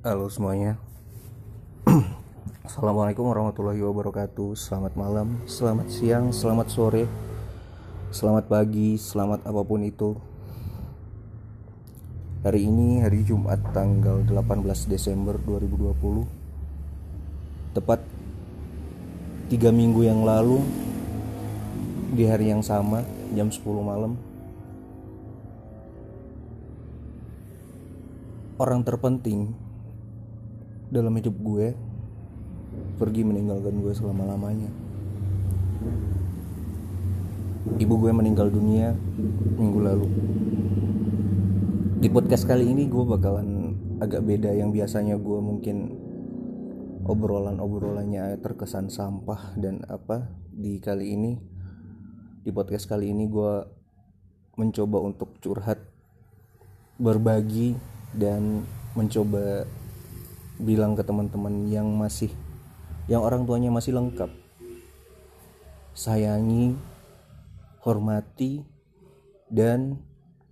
Halo semuanya. Assalamualaikum warahmatullahi wabarakatuh. Selamat malam, selamat siang, selamat sore Selamat pagi, selamat apa pun itu. Hari ini hari Jumat tanggal 18 Desember 2020 Tepat tiga minggu yang lalu Di hari yang sama, jam 10 malam Orang terpenting dalam hidup gue pergi meninggalkan gue selama-lamanya. Ibu gue meninggal dunia minggu lalu. Di podcast kali ini gue bakalan agak beda yang biasanya gue mungkin obrolan-obrolannya terkesan sampah dan apa di kali ini di podcast kali ini gue mencoba untuk curhat berbagi dan mencoba bilang ke teman-teman yang masih yang orang tuanya masih lengkap. Sayangi hormati dan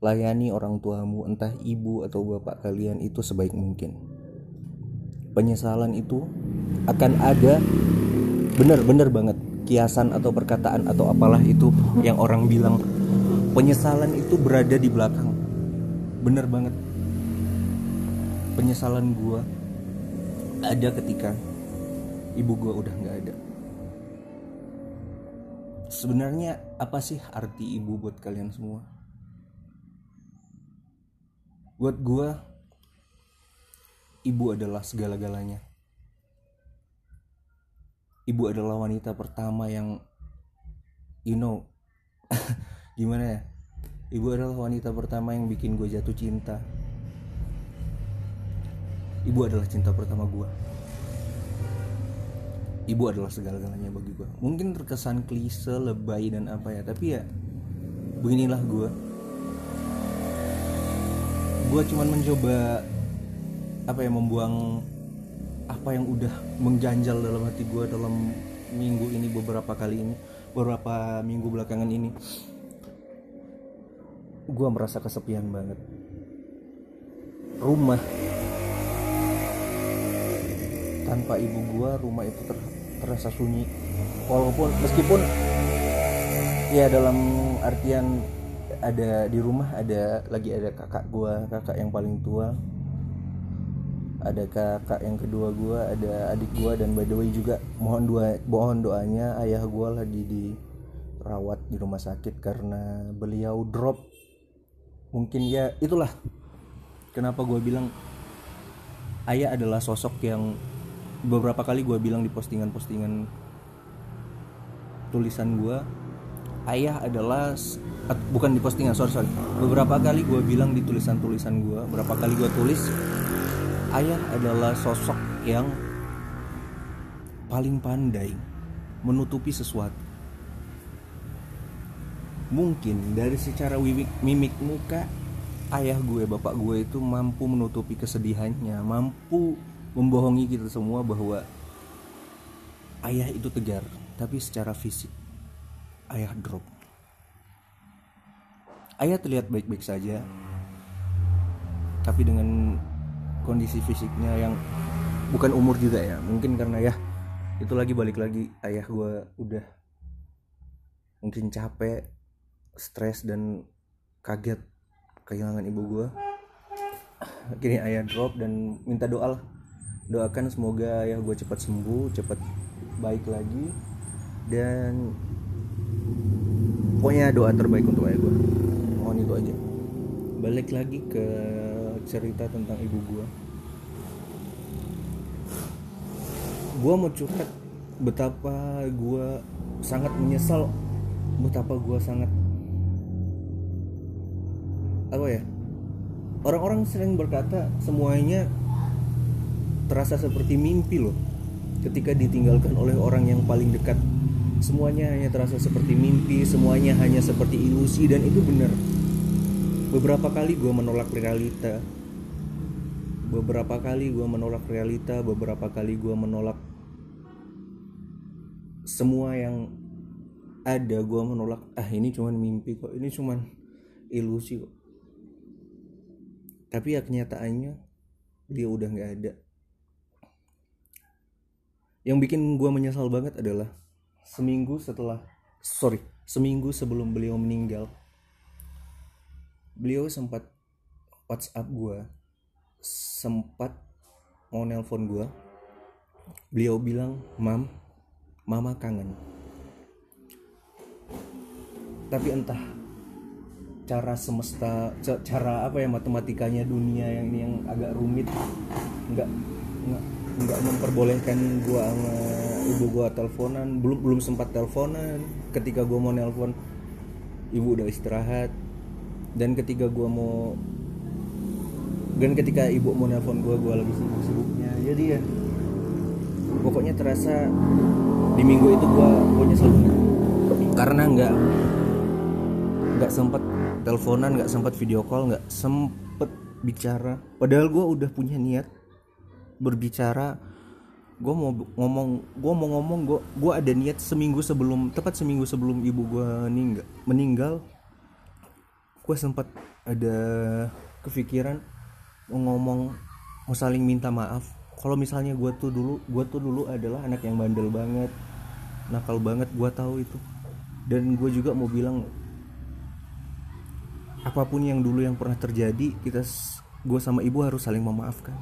layani orang tuamu entah ibu atau bapak kalian itu sebaik mungkin. Penyesalan itu akan ada benar-benar banget. Kiasan atau perkataan atau apalah itu yang orang bilang. Penyesalan itu berada di belakang. Bener banget. Penyesalan gua ada ketika ibu gue udah nggak ada. Sebenarnya apa sih arti ibu buat kalian semua? Buat gue ibu adalah segala-galanya. Ibu adalah wanita pertama yang you know gimana ya? Ibu adalah wanita pertama yang bikin gue jatuh cinta ibu adalah cinta pertama gue ibu adalah segala-galanya bagi gue mungkin terkesan klise lebay dan apa ya tapi ya beginilah gue gue cuman mencoba apa ya membuang apa yang udah mengganjal dalam hati gue dalam minggu ini beberapa kali ini beberapa minggu belakangan ini. Gue merasa kesepian banget. Rumah tanpa ibu gua rumah itu ter, terasa sunyi. Walaupun meskipun ya dalam artian ada di rumah ada lagi ada kakak gua kakak yang paling tua. Ada kakak yang kedua gua ada adik gua dan by the way juga mohon dua mohon doanya ayah gua lagi dirawat di rumah sakit karena beliau drop. Mungkin ya itulah kenapa gua bilang ayah adalah sosok yang beberapa kali gue bilang di postingan-postingan tulisan gue ayah adalah bukan di postingan sorry sorry. Beberapa kali gue bilang di tulisan-tulisan gue berapa kali gue tulis ayah adalah sosok yang paling pandai menutupi sesuatu. Mungkin dari secara mimik, mimik muka ayah gue bapak gue itu mampu menutupi kesedihannya mampu membohongi kita semua bahwa ayah itu tegar tapi secara fisik ayah drop. Ayah terlihat baik-baik saja tapi dengan kondisi fisiknya yang bukan umur juga ya. Mungkin karena ya itu lagi balik lagi ayah gue udah mungkin capek stres dan kaget kehilangan ibu gue akhirnya ayah drop dan minta doa lah doakan semoga ya gue cepat sembuh cepat baik lagi. Dan pokoknya doa terbaik untuk ayah gue mohon itu aja. Balik lagi ke cerita tentang ibu gue gue mau curhat betapa gue sangat menyesal betapa gue sangat apa ya? Orang-orang sering berkata semuanya terasa seperti mimpi loh. Ketika ditinggalkan oleh orang yang paling dekat semuanya hanya terasa seperti mimpi semuanya hanya seperti ilusi dan itu benar. Beberapa kali gue menolak realita. Beberapa kali gue menolak realita beberapa kali gue menolak semua yang ada gue menolak ah ini cuman mimpi kok ini cuman ilusi kok. Tapi ya kenyataannya beliau udah nggak ada yang bikin gue menyesal banget adalah seminggu setelah sorry seminggu sebelum beliau meninggal beliau sempat WhatsApp gue sempat mau nelpon gue beliau bilang mam mama kangen. Tapi entah cara semesta cara apa ya matematikanya dunia yang ini yang agak rumit nggak nggak memperbolehkan gua sama ibu gua teleponan. Belum belum sempat teleponan. Ketika gua mau nelpon ibu udah istirahat. Dan ketika gua mau dan ketika ibu mau nelpon gua gua lagi sibuk-sibuknya. Jadi ya pokoknya terasa di minggu itu gua gua nyesel karena nggak nggak sempat teleponan nggak sempat video call nggak sempet bicara. Padahal gue udah punya niat berbicara gue mau ngomong gue mau ngomong gue gue ada niat seminggu sebelum tepat seminggu sebelum ibu gue meninggal meninggal gue sempat ada kepikiran mau ngomong mau saling minta maaf. Kalau misalnya gue tuh dulu gue tuh dulu adalah anak yang bandel banget nakal banget gue tahu itu. Dan gue juga mau bilang apa pun yang dulu yang pernah terjadi kita gue sama ibu harus saling memaafkan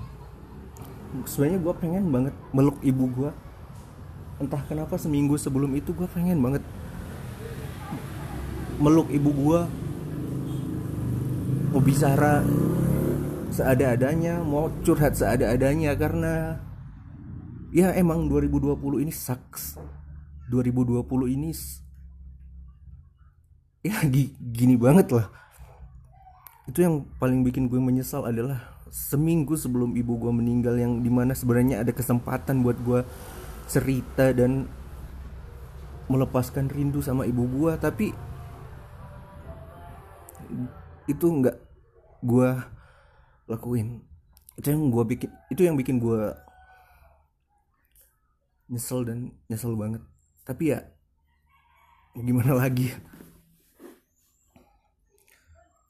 sebenarnya gue pengen banget meluk ibu gue entah kenapa seminggu sebelum itu gue pengen banget meluk ibu gue mau bicara seada-adanya mau curhat seada-adanya karena ya emang 2020 ini sucks. 2020 ini ya gini banget lah. Itu yang paling bikin gue menyesal adalah seminggu sebelum ibu gue meninggal yang di mana sebenarnya ada kesempatan buat gue cerita dan melepaskan rindu sama ibu gue tapi itu nggak gue lakuin. Itu yang gue bikin itu yang bikin gue nyesel dan nyesel banget. Tapi ya gimana lagi ya?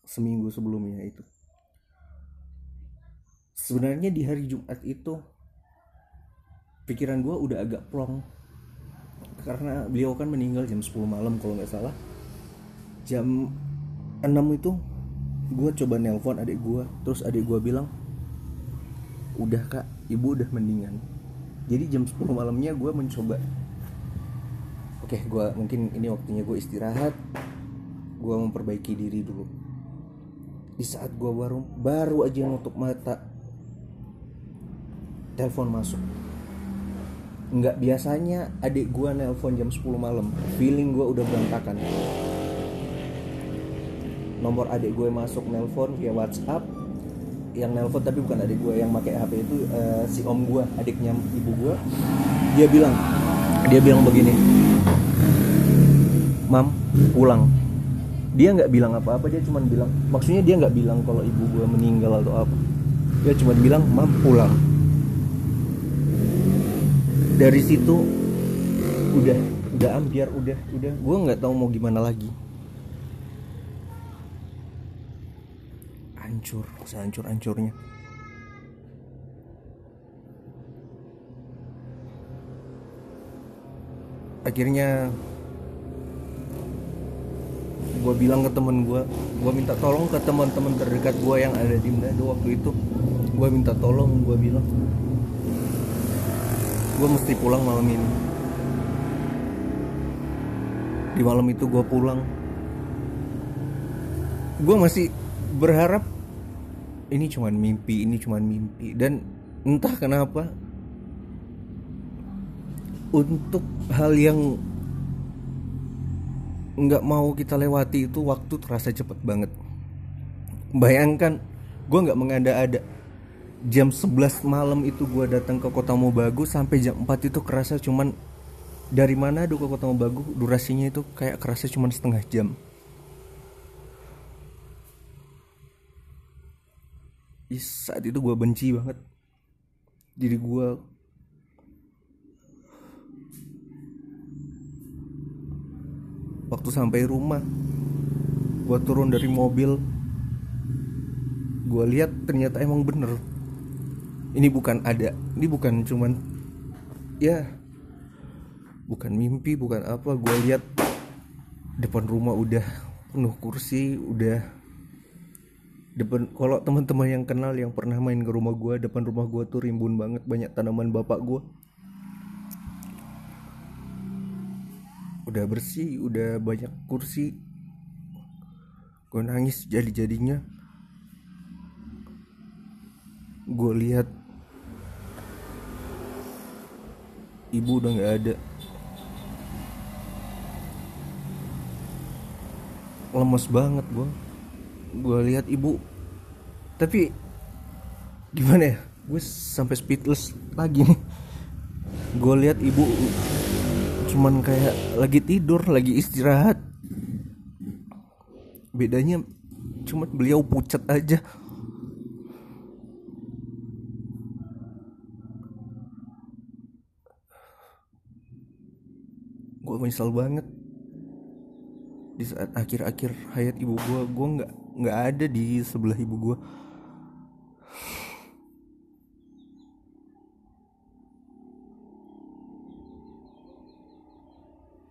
Seminggu sebelumnya itu sebenarnya di hari Jumat itu pikiran gue udah agak plong. Karena beliau kan meninggal jam 10 malam kalau nggak salah. Jam 6 itu gue coba nelpon adik gue terus adik gue bilang udah kak ibu udah mendingan. Jadi jam 10 malamnya gue mencoba. Oke gue mungkin ini waktunya gue istirahat. Gue memperbaiki diri dulu. Di saat gue baru baru aja nutup mata telepon masuk. Nggak biasanya adik gue nelpon jam 10 malam. Feeling gue udah berantakan. Nomor adik gue masuk nelpon via WhatsApp. Yang nelpon tapi bukan adik gue yang pakai HP itu uh, si om gue adiknya ibu gue dia bilang dia bilang begini mam pulang. Dia nggak bilang apa-apa dia cuma bilang maksudnya dia nggak bilang kalau ibu gue meninggal atau apa. Dia cuma bilang mam pulang dari situ udah udah ambiar udah udah. Gue nggak tahu mau gimana lagi. Hancur sehancur hancurnya akhirnya gue bilang ke temen gue gue minta tolong ke teman-teman terdekat gue yang ada di Manado waktu itu. Gue minta tolong gue bilang gue mesti pulang malam ini. Di malam itu gue pulang. Gue masih berharap ini cuman mimpi ini cuman mimpi. Dan entah kenapa untuk hal yang nggak mau kita lewati itu waktu terasa cepet banget. Bayangkan gue nggak mengada-ada jam 11 malam itu gue datang ke kota Mobagu sampai jam 4 itu kerasa cuman dari mana ke kota Mobagu durasinya itu kayak kerasa cuman setengah jam. Saat itu gue benci banget. Diri gue waktu sampai rumah gue turun dari mobil. Gue lihat ternyata emang bener ini bukan ada ini bukan cuman ya bukan mimpi bukan apa. Gue lihat depan rumah udah penuh kursi udah depan kalau teman-teman yang kenal yang pernah main ke rumah gue depan rumah gue tuh rimbun banget banyak tanaman bapak gue udah bersih udah banyak kursi. Gue nangis jadi-jadinya. Gue lihat ibu udah nggak ada. Lemes banget gue gue lihat ibu. Tapi gimana ya? Gue sampai speechless lagi nih. Gue lihat ibu cuman kayak lagi tidur lagi istirahat. Bedanya cuma beliau pucat aja gue menyesal banget. Di saat akhir-akhir hayat ibu gue gue nggak nggak ada di sebelah ibu gue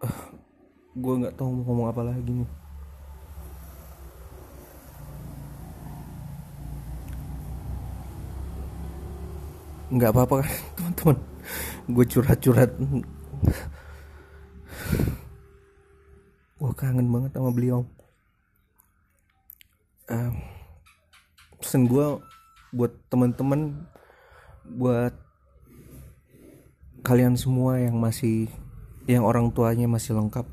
gue nggak tahu mau ngomong apa lagi nih. Nggak apa-apa kan teman-teman. Gue curhat-curhat gue kangen banget sama beliau. Uh, pesen gue buat teman-teman buat kalian semua yang masih yang orang tuanya masih lengkap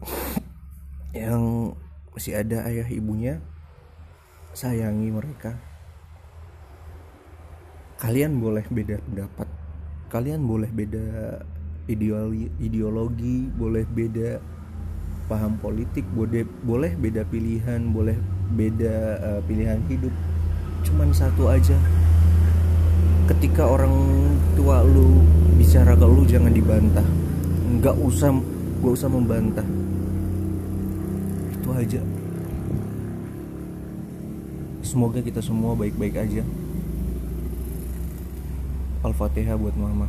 yang masih ada ayah ibunya sayangi mereka. Kalian boleh beda pendapat kalian boleh beda ideologi ideologi boleh beda paham politik boleh boleh beda pilihan boleh beda uh, pilihan hidup. Cuman satu aja. Ketika orang tua lu bicara ke lu jangan dibantah. Nggak usah nggak usah membantah. Itu aja. Semoga kita semua baik-baik aja. Al-Fatihah buat mama